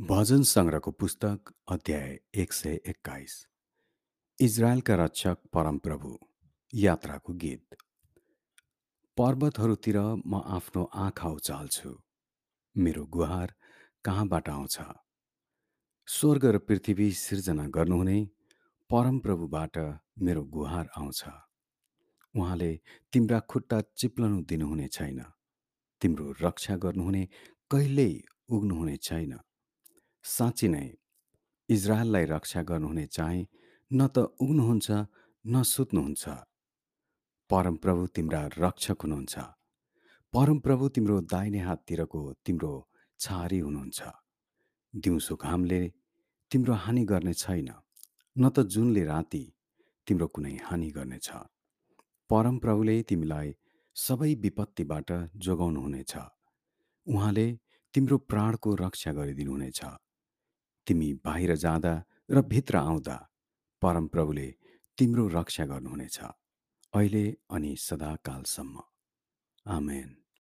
भजन सङ्ग्रहको पुस्तक अध्याय एक सय एक्काइस। इजरायलका रक्षक परमप्रभु यात्राको गीत। पर्वतहरूतिर म आफ्नो आँखा उचाल्छु। मेरो गुहार कहाँबाट आउँछ? स्वर्ग र पृथ्वी सिर्जना गर्नुहुने परमप्रभुबाट मेरो गुहार आउँछ। उहाँले तिम्रा खुट्टा चिप्लनु दिनुहुने छैन। तिम्रो रक्षा गर्नुहुने कहिल्यै उग्नुहुने छैन। साँच्ची नै इजरायललाई रक्षा गर्नुहुने चाहिँ न त उग्नुहुन्छ न सुत्नुहुन्छ। परमप्रभु तिम्रा रक्षक हुनुहुन्छ। परमप्रभु तिम्रो दाहिने हाततिरको तिम्रो छारी हुनुहुन्छ। दिउँसो घामले तिम्रो हानि गर्ने छैन न त जुनले राति तिम्रो कुनै हानि गर्नेछ। परमप्रभुले तिमीलाई सबै विपत्तिबाट जोगाउनुहुनेछ। उहाँले तिम्रो प्राणको रक्षा गरिदिनुहुनेछ। तिमी बाहिर जाँदा र भित्र आउँदा परमप्रभुले तिम्रो रक्षा गर्नुहुनेछ। अहिले अनि सदाकालसम्म। आमेन।